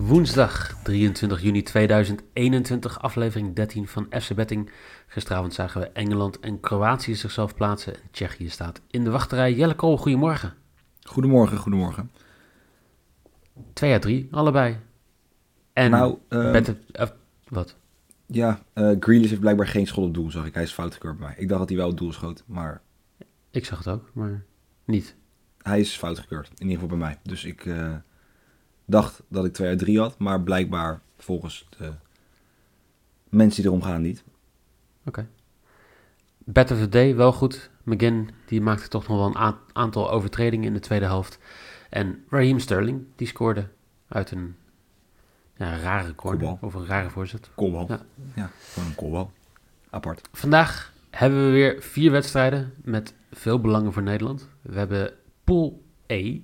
Woensdag 23 juni 2021, aflevering 13 van FC Betting. Gisteravond zagen we Engeland en Kroatië zichzelf plaatsen. En Tsjechië staat in de wachterij. Jelle Kool, goedemorgen. Goedemorgen, goedemorgen. 2 uit 3, allebei. En Nou, Betten- eh, wat? Ja, Grealish heeft blijkbaar geen schot op doel, zag ik. Hij is fout gekeurd bij mij. Ik dacht dat hij wel op doel schoot, maar Ik zag het ook, maar niet. hij is fout gekeurd. In ieder geval bij mij. Dus ik eh, dacht dat ik 2 uit 3 had, maar blijkbaar volgens de mensen die erom gaan niet. Oké. Of the day, wel goed. McGinn, die maakte toch nog wel een aantal overtredingen in de tweede helft. En Raheem Sterling, die scoorde uit een ja, rare corner. Kopbal. Of een rare voorzet. Koolbal. Ja. Ja. gewoon een koolbal. Apart. Vandaag hebben we weer vier wedstrijden met veel belangen voor Nederland. We hebben Pool E,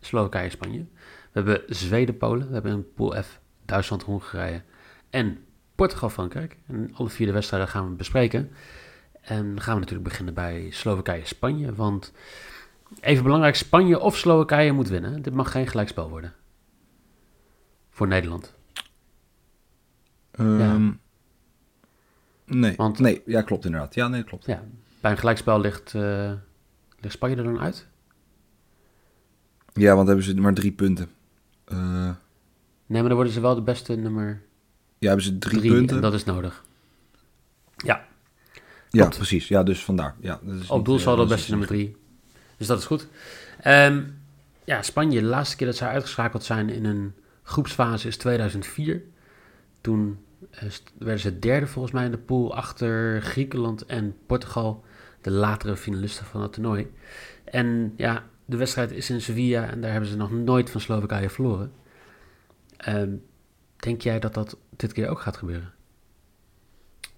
Slowakije, Spanje. We hebben Zweden, Polen. We hebben in Pool F Duitsland, Hongarije en Portugal, Frankrijk. En alle vier de wedstrijden gaan we bespreken. En dan gaan we natuurlijk beginnen bij Slowakije, Spanje. Want even belangrijk, Spanje of Slowakije moet winnen. Dit mag geen gelijkspel worden. Voor Nederland. Ehm, Nee. Want- nee, ja, klopt inderdaad. Ja, nee, klopt. Ja, bij een gelijkspel ligt, eh, ligt Spanje er dan uit? Ja, want hebben ze maar drie punten. Eh, Nee, maar dan worden ze wel de beste nummer ja, hebben ze drie, drie. punten. En dat is nodig. Ja, ja, precies. Ja, dus vandaar. Ja, dat is op doel eh, zal de dat beste nummer drie. Dus dat is goed. Ehm, ja, Spanje, de laatste keer dat zij uitgeschakeld zijn in een groepsfase is 2004. Toen eh, werden ze derde volgens mij in de pool achter Griekenland en Portugal. De latere finalisten van het toernooi. En ja, de wedstrijd is in Sevilla en daar hebben ze nog nooit van Slowakije verloren. Ehm, denk jij dat dat dit keer ook gaat gebeuren?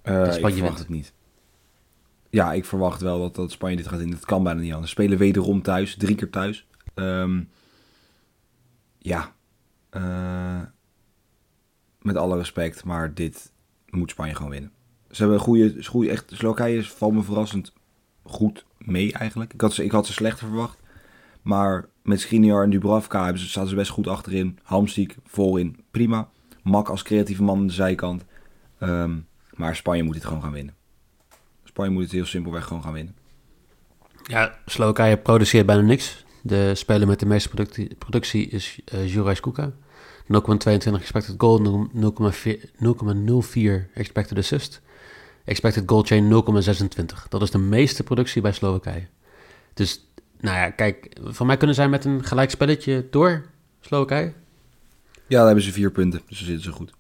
Dat Spanje ik verwacht het niet. Ja, ik verwacht wel dat, dat Spanje dit gaat in. Dat kan bijna niet anders. Spelen wederom thuis, drie keer thuis. Ehm, ja, eh, met alle respect, maar dit moet Spanje gewoon winnen. Ze hebben een goede, goede echt, Slowakije valt me verrassend goed mee eigenlijk. Ik had ze, ik had ze slechter verwacht. Maar met Skriniar en Dubravka hebben ze, zaten ze best goed achterin. Hamstiek voorin, prima. Mak als creatieve man aan de zijkant. Ehm, maar Spanje moet dit gewoon gaan winnen. Spanje moet het heel simpelweg gewoon gaan winnen. Ja, Slowakije produceert bijna niks. De speler met de meeste productie, productie is uh, Juraj Skuka. 0,22 expected goal, 0,4 0,04 expected assist. Expected goal chain 0,26. Dat is de meeste productie bij Slowakije. Dus, nou ja, kijk, van mij kunnen zij met een gelijk spelletje door, Slowakije. Ja, daar hebben ze vier punten, dus dan zitten ze goed.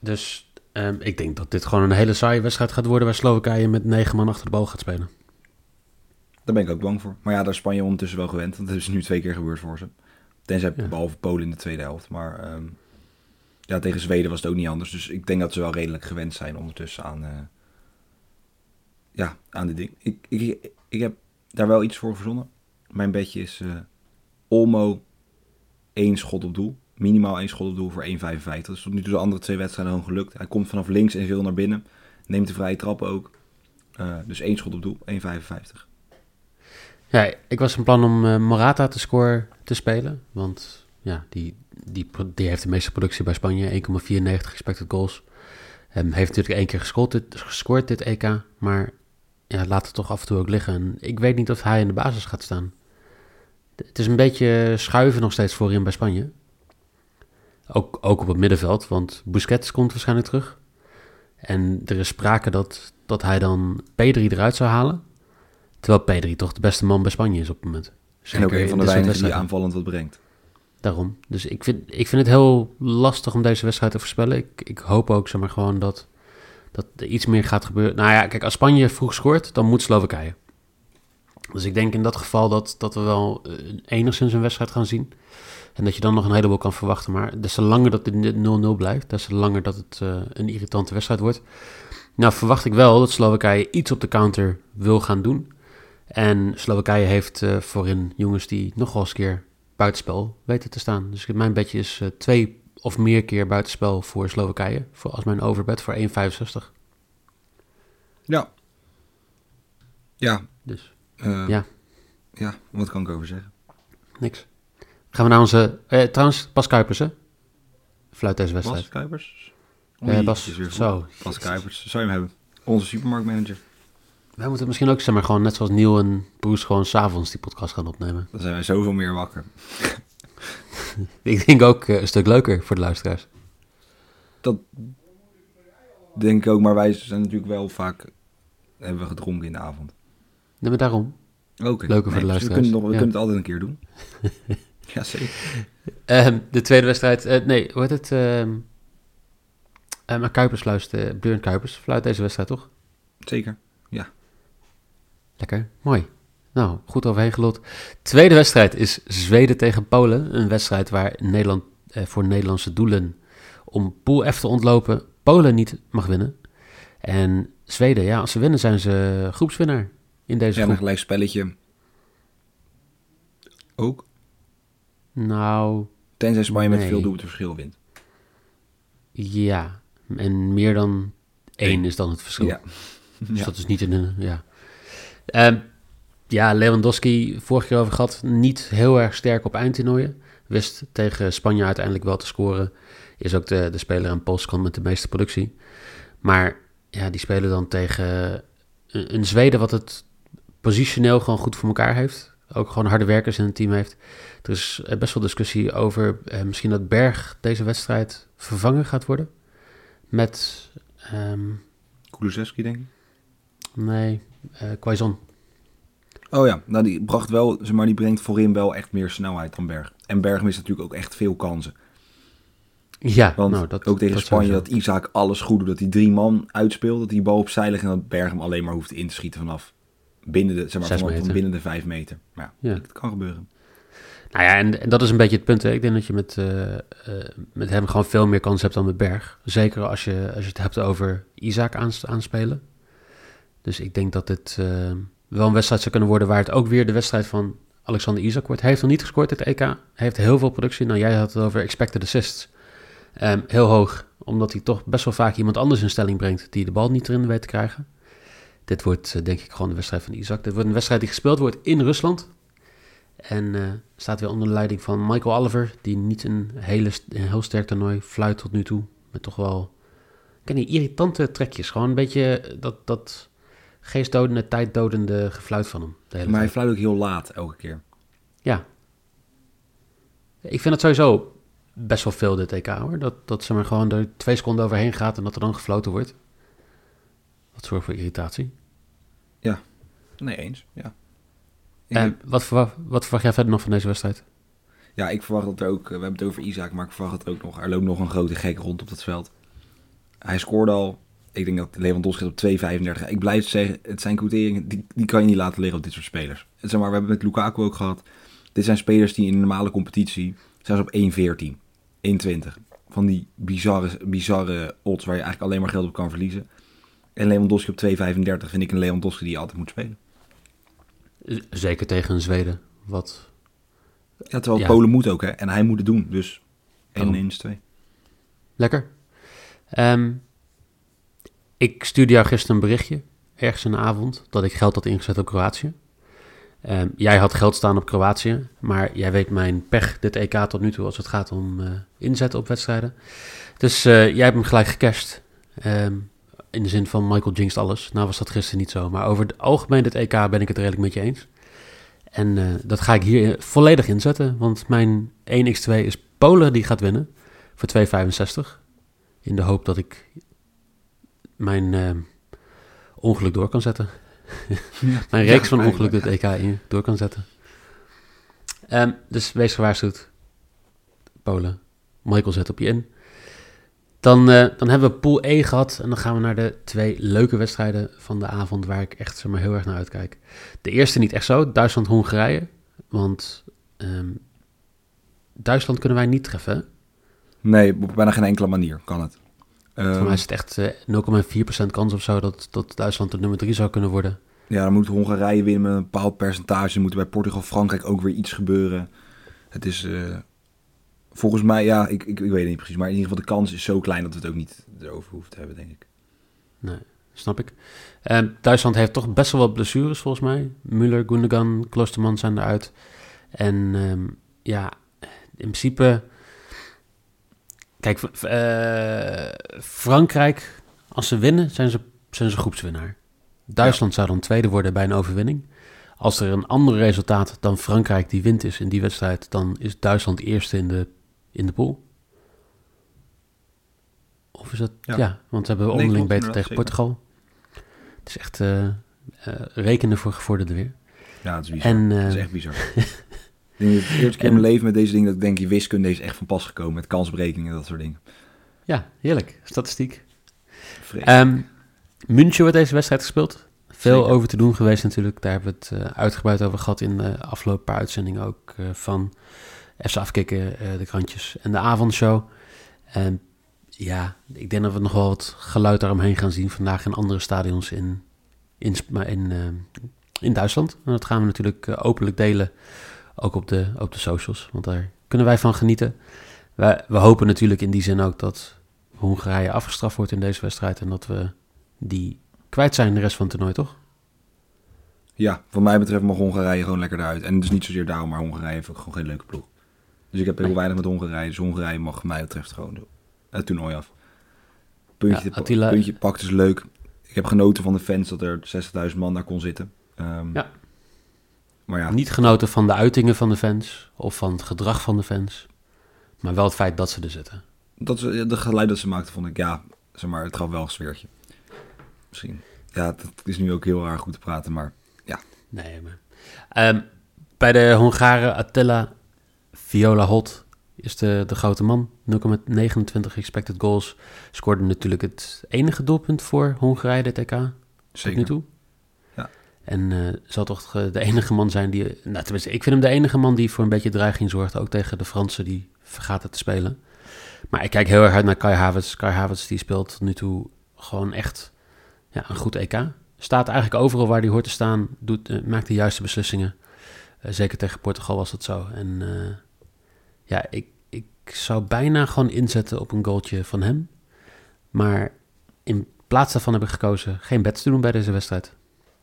Dus um, ik denk dat dit gewoon een hele saaie wedstrijd gaat worden... waar Slowakije met negen man achter de bal gaat spelen. Daar ben ik ook bang voor. Maar ja, daar is Spanje ondertussen wel gewend. Want dat is nu twee keer gebeurd voor ze. Tenzij Ja. behalve Polen in de tweede helft. Maar ehm, ja, tegen Zweden was het ook niet anders. Dus ik denk dat ze wel redelijk gewend zijn ondertussen aan, eh, ja, aan dit ding. Ik, ik, ik heb daar wel iets voor verzonnen. Mijn bedje is eh Olmo één schot op doel. Minimaal één schot op doel voor 1,55. Dat is tot nu toe de andere twee wedstrijden gewoon gelukt. Hij komt vanaf links en veel naar binnen. Neemt de vrije trappen ook. Eh, dus één schot op doel, 1,55. Ja, ik was van plan om uh, Morata te scoren te spelen. Want ja, die, die, die heeft de meeste productie bij Spanje. 1,94 expected goals. Um, heeft natuurlijk één keer gescoord dit, gescoord dit EK. Maar ja, laat het toch af en toe ook liggen. En ik weet niet of hij in de basis gaat staan. Het is een beetje schuiven nog steeds voorin bij Spanje. Ook, ook op het middenveld, want Busquets komt waarschijnlijk terug. En er is sprake dat, dat hij dan P3 eruit zou halen. Terwijl P3 toch de beste man bij Spanje is op het moment. En ook een van de weinigen die aanvallend wat brengt. Daarom. Dus ik vind, ik vind het heel lastig om deze wedstrijd te voorspellen. Ik, ik hoop ook zeg maar, gewoon dat, dat er iets meer gaat gebeuren. Nou ja, kijk, als Spanje vroeg scoort, dan moet Slowakije. Dus ik denk in dat geval dat, dat we wel eh, enigszins een wedstrijd gaan zien. En dat je dan nog een heleboel kan verwachten. Maar des te langer dat het 0-0 blijft, des te langer dat het uh, een irritante wedstrijd wordt. Nou verwacht ik wel dat Slowakije iets op de counter wil gaan doen. En Slowakije heeft uh, voorin jongens die nog wel eens een keer buitenspel weten te staan. Dus mijn bedje is twee of meer keer buitenspel voor Slowakije. Voor, als mijn overbed voor 1,65. Ja. Ja. Dus, uh, ja. Ja, wat kan ik over zeggen? Niks. Gaan we naar onze... Eh, trouwens, Bas Kuipers, hè? Fluit deze wedstrijd. Bas Kuipers? Oh, Bas, zo. Bas Kuipers, zou je hem hebben? Onze supermarktmanager. Wij moeten misschien ook, zeg maar, gewoon net zoals Neil en Bruce gewoon s'avonds die podcast gaan opnemen. Dan zijn wij zoveel meer wakker. ik denk ook een stuk leuker voor de luisteraars. Dat denk ik ook, maar wij zijn natuurlijk wel vaak... hebben we gedronken in de avond. Nee, maar daarom. Oké. Okay. Leuker voor de dus luisteraars. we kunnen, nog, we ja. kunnen het altijd een keer doen. ja, zeker. Um, de tweede wedstrijd, uh, nee, hoe heet het? Um, maar Kuipers luistert, Björn Kuipers fluit deze wedstrijd, toch? Zeker, ja. Lekker, mooi. Nou, goed overheen gelot. Tweede wedstrijd is Zweden tegen Polen. Een wedstrijd waar Nederland uh, voor Nederlandse doelen om Pool F te ontlopen Polen niet mag winnen. En Zweden, ja, als ze winnen zijn ze groepswinnaar in deze ja, groep. een gelijk spelletje. Ook? Nou, Tenzij Spanje met veel doelpunten verschil wint. ja. En meer dan één is dan het verschil. Ja. Dus Ja. dat is niet in een, ja. Ehm, ja, Lewandowski, vorige keer over gehad, niet heel erg sterk op eindtoernooien. Wist tegen Spanje uiteindelijk wel te scoren. Is ook de, de speler aan Polskant met de meeste productie. Maar ja, die spelen dan tegen een, een Zweden wat het positioneel gewoon goed voor elkaar heeft. Ook gewoon harde werkers in het team heeft. Er is eh, best wel discussie over eh, misschien dat Berg deze wedstrijd vervangen gaat worden. Met, ehm, Kulusevski, denk ik. nee, eh Quaison. Oh ja, nou die bracht wel, zeg maar, die brengt voorin wel echt meer snelheid dan Berg. En Berg mist natuurlijk ook echt veel kansen. Ja, Want nou, dat, ook tegen dat Spanje dat Isaac alles goed doet. Dat hij drie man uitspeelt, dat hij bal opzij legt en dat Berg hem alleen maar hoeft in te schieten vanaf binnen de, zeg maar, van meter. binnen de vijf meter. Maar ja, Ja. het kan gebeuren. Nou ja, en, en dat is een beetje het punt. Hè. Ik denk dat je met, eh, eh, met hem gewoon veel meer kans hebt dan met Berg. Zeker als je, als je het hebt over Isaac aans- aanspelen. Dus ik denk dat dit eh, wel een wedstrijd zou kunnen worden waar het ook weer de wedstrijd van Alexander Isaac wordt. Hij heeft nog niet gescoord dit EK. Hij heeft heel veel productie. Nou, jij had het over expected assists. Ehm, heel hoog, omdat hij toch best wel vaak iemand anders in stelling brengt die de bal niet erin weet te krijgen. Dit wordt eh, denk ik gewoon de wedstrijd van Isaac. Dit wordt een wedstrijd die gespeeld wordt in Rusland. En eh, staat weer onder de leiding van Michael Oliver, die niet een, hele, een heel sterk toernooi fluit tot nu toe. Met toch wel, ik ken niet, irritante trekjes. Gewoon een beetje dat, dat geestdodende, tijddodende gefluit van hem. Maar hij fluit ook heel laat elke keer. Ja. Ik vind het sowieso best wel veel dit EK hoor. Dat, dat ze maar gewoon er twee seconden overheen gaat en dat er dan gefloten wordt. Dat zorgt voor irritatie. Nee, eens. Ja. En wat, verwacht, wat verwacht jij verder nog van deze wedstrijd? ja, ik verwacht dat er ook, we hebben het over Isaac, maar ik verwacht er ook nog, er loopt nog een grote gek rond op dat veld. Hij scoorde al, ik denk dat Lewandowski op 2,35. Ik blijf zeggen, het zijn quoteringen, die, die kan je niet laten liggen op dit soort spelers. Het, zeg maar, we hebben het met Lukaku ook gehad. Dit zijn spelers die in een normale competitie, zijn ze op 1,14, 1,20. Van die bizarre, bizarre odds waar je eigenlijk alleen maar geld op kan verliezen. En Lewandowski op 2,35 vind ik een Lewandowski die je altijd moet spelen. Zeker tegen een Zweden. Wat Ja, terwijl Ja. Polen moet ook, hè. En hij moet het doen, dus 1 Daarom. 1 2. lekker. Ehm, ik stuurde jou gisteren een berichtje, ergens in de avond, dat ik geld had ingezet op Kroatië. Ehm, jij had geld staan op Kroatië, maar jij weet mijn pech dit EK tot nu toe als het gaat om eh, inzetten op wedstrijden. Dus eh, jij hebt hem gelijk gecashed. Ehm, in de zin van Michael jinxt alles. Nou was dat gisteren niet zo, maar over het algemeen dit EK ben ik het redelijk met je eens. En eh, dat ga ik hier volledig inzetten, want mijn 1x2 is Polen die gaat winnen voor 2,65. In de hoop dat ik mijn eh, ongeluk door kan zetten. mijn reeks van ongeluk dit EK in door kan zetten. Ehm, dus wees gewaarschuwd. Polen. Michael zet op je in. Dan, eh, dan hebben we Pool E gehad en dan gaan we naar de twee leuke wedstrijden van de avond waar ik echt zeg maar, heel erg naar uitkijk. De eerste niet echt zo, Duitsland-Hongarije. Want ehm, Duitsland kunnen wij niet treffen. Nee, op bijna geen enkele manier kan het. Voor Ehm, mij is het echt eh, 0,4% kans of zo dat, dat Duitsland de nummer 3 zou kunnen worden. Ja, dan moet Hongarije winnen met een bepaald percentage. Moet er bij Portugal, Frankrijk ook weer iets gebeuren. Het is eh, volgens mij, ja, ik, ik, ik weet het niet precies. Maar in ieder geval de kans is zo klein dat we het ook niet erover hoeven te hebben, denk ik. Nee, snap ik. Ehm, Duitsland heeft toch best wel wat blessures volgens mij. Müller, Gundogan, Kloosterman zijn eruit. En ehm, ja, in principe... Kijk, eh, Frankrijk, als ze winnen, zijn ze, zijn ze groepswinnaar. Duitsland zou dan tweede worden bij een overwinning. Als er een ander resultaat dan Frankrijk die wint is in die wedstrijd, dan is Duitsland eerste in de, in de pool. Of is dat? Ja, Ja. want ze hebben Nee, onderling beter tegen Portugal. Het is echt eh, eh, rekenen voor gevorderden weer. Ja, het is bizar. En, Het eh, is echt bizar. ik denk dat het de eerste keer in mijn leven met deze dingen dat ik denk, je wiskunde is echt van pas gekomen. Met kansberekeningen en dat soort dingen. Ja, heerlijk. Statistiek. Ehm München wordt deze wedstrijd gespeeld. Veel Zeker. over te doen geweest natuurlijk. Daar hebben we het eh, uitgebreid over gehad in de afgelopen paar uitzendingen ook eh, van FC Afkikken, eh, de krantjes en de avondshow. En ja, ik denk dat we nog wel wat geluid daaromheen gaan zien vandaag in andere stadions in, in, in, eh, in Duitsland. En dat gaan we natuurlijk eh, openlijk delen, ook op de, op de socials, want daar kunnen wij van genieten. We, we hopen natuurlijk in die zin ook dat Hongarije afgestraft wordt in deze wedstrijd en dat we die kwijt zijn de rest van het toernooi, toch? Ja, wat mij betreft mag Hongarije gewoon lekker eruit. En dus niet zozeer daarom, maar Hongarije heeft gewoon geen leuke ploeg. Dus ik heb heel weinig met Hongarije. Dus Hongarije mag mij betreft gewoon het toernooi af. Puntje, Ja, Attila- puntje pakt is leuk. Ik heb genoten van de fans dat er 60.000 man daar kon zitten. Ehm, Ja. Maar ja, Niet genoten van de uitingen van de fans of van het gedrag van de fans, maar wel het feit dat ze er zitten. dat ze, de geluid dat ze maakten vond ik, ja, zeg maar, het gaf wel een sfeertje. Misschien. Ja, het is nu ook heel erg goed te praten, maar Nee, maar... Ehm, bij de Hongaren Attila Viola Hot is de, de grote man. 0,29 expected goals. Scoorde natuurlijk het enige doelpunt voor Hongarije dit EK tot zeker. nu toe. Ja. En eh, zal toch eh, de enige man zijn die... Nou, tenminste, ik vind hem de enige man die voor een beetje dreiging zorgt. Ook tegen de Fransen die vergaten te spelen. Maar ik kijk heel erg uit naar Kai Havertz. Kai Havertz die speelt tot nu toe gewoon echt ja, een goed EK. Staat eigenlijk overal waar hij hoort te staan. Doet, eh, maakt de juiste beslissingen. Zeker tegen Portugal was dat zo. En ja, ik, ik zou bijna gewoon inzetten op een goaltje van hem. Maar in plaats daarvan heb ik gekozen geen bets te doen bij deze wedstrijd.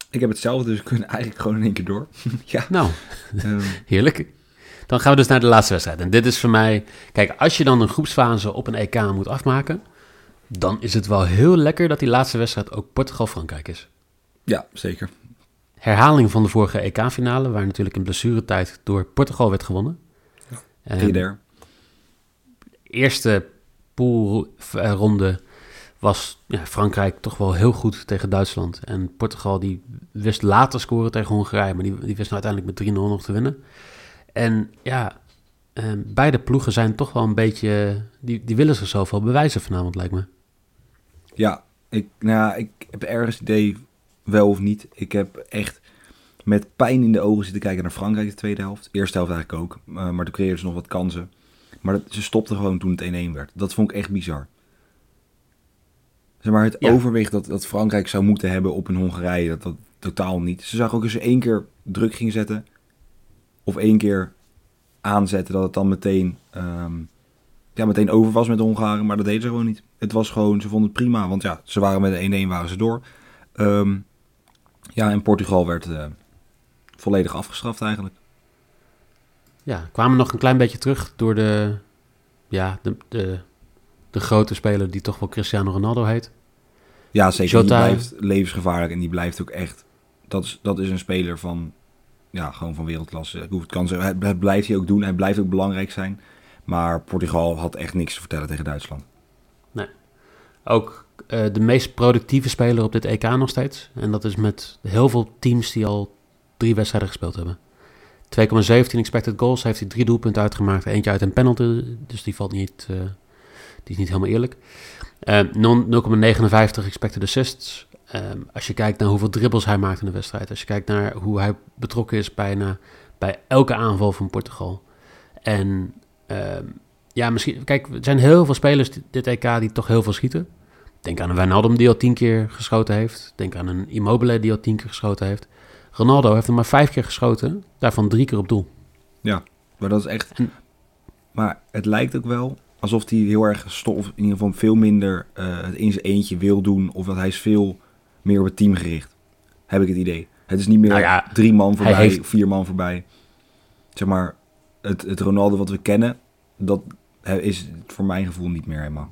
Ik heb hetzelfde, dus we kunnen eigenlijk gewoon in één keer door. ja. Nou, ehm, heerlijk. Dan gaan we dus naar de laatste wedstrijd. En dit is voor mij... Kijk, als je dan een groepsfase op een EK moet afmaken... dan is het wel heel lekker dat die laatste wedstrijd ook Portugal-Frankrijk is. ja, zeker. Herhaling van de vorige EK-finale... waar natuurlijk in blessuretijd door Portugal werd gewonnen. En Ridder. eerste poolronde was ja, Frankrijk toch wel heel goed tegen Duitsland. En Portugal die wist later scoren tegen Hongarije, maar die, die wist nou uiteindelijk met 3-0 nog te winnen. En ja, eh, beide ploegen zijn toch wel een beetje, die, die willen zichzelf wel bewijzen vanavond lijkt me. Ja, ik, nou ja, ik heb ergens idee, wel of niet. Ik heb echt met pijn in de ogen zitten kijken naar Frankrijk de tweede helft. Eerste helft eigenlijk ook. Eh, maar toen creëerden ze nog wat kansen. Maar dat, ze stopten gewoon toen het 1-1 werd. Dat vond ik echt bizar. Zeg maar, het Ja. overwicht dat, dat Frankrijk zou moeten hebben op een Hongarije, dat, dat totaal niet. Ze zagen ook als ze één keer druk ging zetten, of één keer aanzetten, dat het dan meteen, ehm, ja, meteen over was met de Hongaren. Maar dat deden ze gewoon niet. Het was gewoon, ze vonden het prima, want ja, ze waren met de 1-1 waren ze door. Ehm, ja, en Portugal werd eh, volledig afgestraft eigenlijk. Ja, kwamen nog een klein beetje terug door de, ja, de, de, de grote speler die toch wel Cristiano Ronaldo heet. Ja, zeker. Die blijft levensgevaarlijk en die blijft ook echt. Dat is, dat is een speler van, ja, gewoon van wereldklasse. Het kan zeggen, het, blijft hij ook doen. Hij blijft ook belangrijk zijn. Maar Portugal had echt niks te vertellen tegen Duitsland. Ook eh, de meest productieve speler op dit EK nog steeds. En dat is met heel veel teams die al drie wedstrijden gespeeld hebben. 2,17 expected goals heeft hij drie doelpunten uitgemaakt. Eentje uit een penalty, dus die valt niet, eh, Die is niet helemaal eerlijk. Eh, non- 0,59 expected assists. Ehm, als je kijkt naar hoeveel dribbles hij maakt in de wedstrijd. Als je kijkt naar hoe hij betrokken is bijna bij elke aanval van Portugal. En ehm, ja, misschien... Kijk, er zijn heel veel spelers di- dit EK die toch heel veel schieten. Denk aan een Wijnaldum die al tien keer geschoten heeft. Denk aan een Immobile die al tien keer geschoten heeft. Ronaldo heeft er maar vijf keer geschoten. Daarvan drie keer op doel. Maar dat is echt... En- Maar het lijkt ook wel alsof hij heel erg stof, in ieder geval veel minder eh, het in zijn eentje wil doen. Of dat hij is veel meer op het team gericht. Heb ik het idee. Het is niet meer Nou ja, drie man voorbij, heeft- vier man voorbij. Zeg maar, het, het Ronaldo wat we kennen, dat is voor mijn gevoel niet meer helemaal.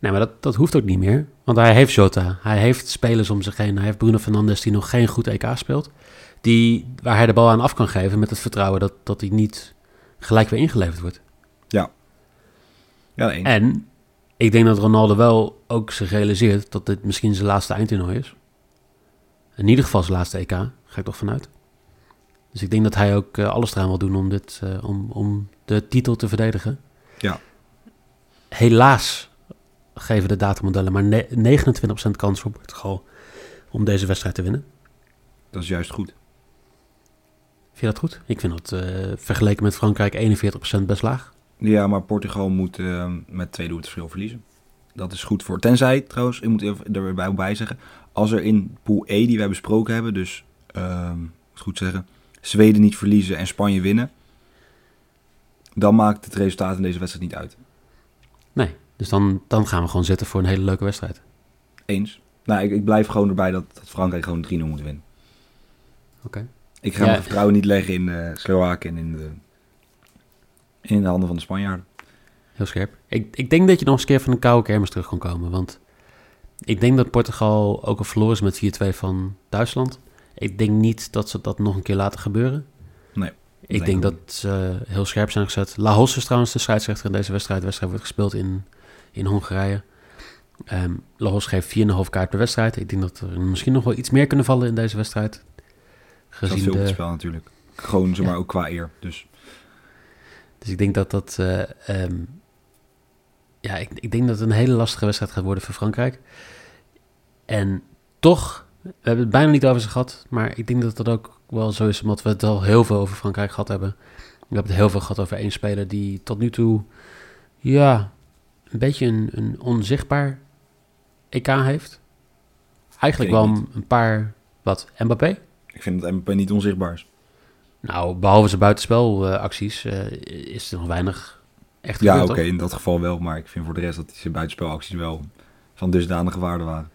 Nee, maar dat, dat hoeft ook niet meer. Want hij heeft Jota. Hij heeft spelers om zich heen. Hij heeft Bruno Fernandes die nog geen goed EK speelt. Die, waar hij de bal aan af kan geven met het vertrouwen dat, dat hij niet gelijk weer ingeleverd wordt. Ja, één. En ik denk dat Ronaldo wel ook zich realiseert dat dit misschien zijn laatste eindtoernooi is. In ieder geval zijn laatste EK, ga ik toch vanuit. Dus ik denk dat hij ook eh, alles eraan wil doen om, dit, eh, om, om de titel te verdedigen. Ja. Helaas geven de datamodellen maar ne- 29% kans voor Portugal om deze wedstrijd te winnen. Dat is juist goed. Vind je dat goed? Ik vind dat eh, vergeleken met Frankrijk 41% best laag. Ja, maar Portugal moet eh, met twee doelpunten verschil verliezen. Dat is goed voor. Tenzij, trouwens, ik moet even erbij bij zeggen. Als er in pool E die wij besproken hebben, dus, ehm, moet goed zeggen, Zweden niet verliezen en Spanje winnen. Dan maakt het resultaat in deze wedstrijd niet uit. Dus dan, dan gaan we gewoon zitten voor een hele leuke wedstrijd. Eens. Nou, ik, ik blijf gewoon erbij dat, dat Frankrijk gewoon 3-0 moet winnen. Oké. Ik ga Ja. mijn vertrouwen niet leggen in Slowakije en in de, in de handen van de Spanjaarden. Heel scherp. Ik, ik denk dat je nog eens een keer van een koude kermis terug kan komen. Want ik denk dat Portugal ook al verloren is met 4-2 van Duitsland. Ik denk niet dat ze dat nog een keer laten gebeuren. Nee, Ik denk dat ze heel scherp zijn gezet. La Hos is trouwens de scheidsrechter in deze wedstrijd. De wedstrijd wordt gespeeld in, in Hongarije. Ehm La Hos geeft 4,5 kaart per wedstrijd. Ik denk dat er misschien nog wel iets meer kunnen vallen in deze wedstrijd. Gezien de, spel natuurlijk. Gewoon zomaar Ja. ook qua eer. Dus Dus ik denk dat dat. eh, ehm, ja, ik, ik denk dat het een hele lastige wedstrijd gaat worden voor Frankrijk. En toch, we hebben het bijna niet over ze gehad. Maar ik denk dat dat ook wel zo is, omdat we het al heel veel over Frankrijk gehad hebben. We hebben het heel veel gehad over één speler die tot nu toe. Ja, een beetje een, een onzichtbaar EK heeft. Eigenlijk wel een, paar. Wat? Mbappé? ik vind dat Mbappé niet onzichtbaar is. Nou, behalve zijn buitenspelacties eh is er nog weinig echt Ja, oké, in dat geval wel. Maar ik vind voor de rest dat zijn buitenspelacties wel van dusdanige waarde waren.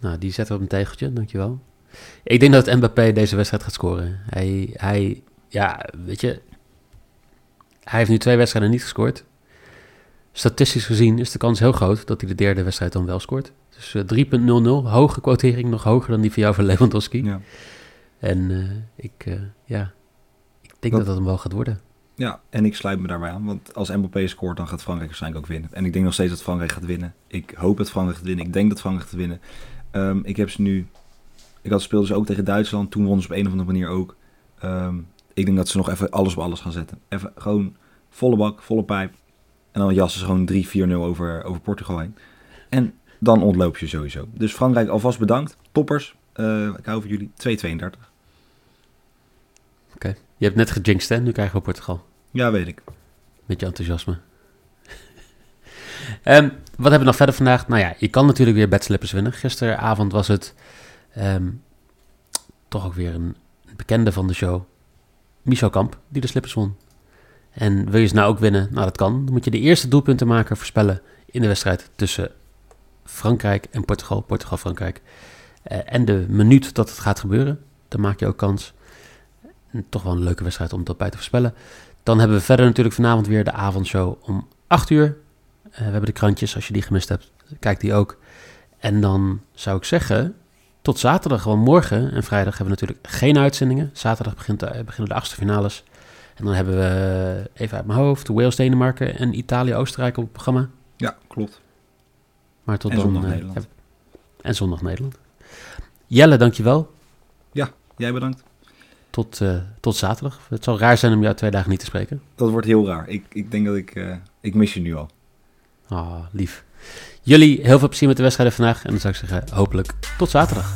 Nou, die zetten we op een tegeltje, dankjewel. Ik denk dat Mbappé deze wedstrijd gaat scoren. Hij, hij, ja, weet je, hij heeft nu twee wedstrijden niet gescoord. Statistisch gezien is de kans heel groot dat hij de derde wedstrijd dan wel scoort. Dus eh, 3.00, hoge quotering, nog hoger dan die van jou van Lewandowski. Ja. En eh, ik, eh, ja, ik denk dat Dat- dat hem wel gaat worden. ja, en ik sluit me daarbij aan. Want als Mbappé scoort, dan gaat Frankrijk waarschijnlijk ook winnen. En ik denk nog steeds dat Frankrijk gaat winnen. Ik hoop dat Frankrijk gaat winnen. Ik denk dat Frankrijk gaat winnen. Ehm, ik heb ze nu... Ik had speelden ze ook tegen Duitsland. Toen wonnen ze op een of andere manier ook. Ehm, ik denk dat ze nog even alles op alles gaan zetten. Even gewoon volle bak, volle pijp. En dan jassen ze gewoon 3-4-0 over, over Portugal heen. En dan ontloop je sowieso. Dus Frankrijk alvast bedankt. Toppers. Eh, ik hou van jullie. 2-32. Je hebt net gejinxed, hè? Nu krijgen we Portugal. Ja, weet ik. Met je enthousiasme. Ehm, wat hebben we nog verder vandaag? Nou ja, je kan natuurlijk weer bedslippers winnen. Gisteravond was het ehm, toch ook weer een bekende van de show. Michel Kamp, die de slippers won. En wil je ze nou ook winnen? Nou, dat kan. Dan moet je de eerste doelpuntenmaker voorspellen in de wedstrijd tussen Frankrijk en Portugal. Portugal-Frankrijk. Eh, en de minuut dat het gaat gebeuren. Dan maak je ook kans. Toch wel een leuke wedstrijd om dat bij te voorspellen. Dan hebben we verder natuurlijk vanavond weer de avondshow om 8 uur. Eh, we hebben de krantjes, als je die gemist hebt, kijk die ook. En dan zou ik zeggen, tot zaterdag, gewoon morgen en vrijdag hebben we natuurlijk geen uitzendingen. Zaterdag begint de, beginnen de achtste finales. En dan hebben we, even uit mijn hoofd, Wales, Denemarken en Italië, Oostenrijk op het programma. Ja, klopt. Maar tot En dan, zondag eh, Nederland. heb- en zondag Nederland. Jelle, dankjewel. Jij bedankt. Tot, eh, tot zaterdag. Het zal raar zijn om jou twee dagen niet te spreken. Dat wordt heel raar. Ik, ik denk dat ik... eh, ik mis je nu al. Ah, lief. Jullie heel veel plezier met de wedstrijden vandaag. En dan zou ik zeggen, hopelijk tot zaterdag.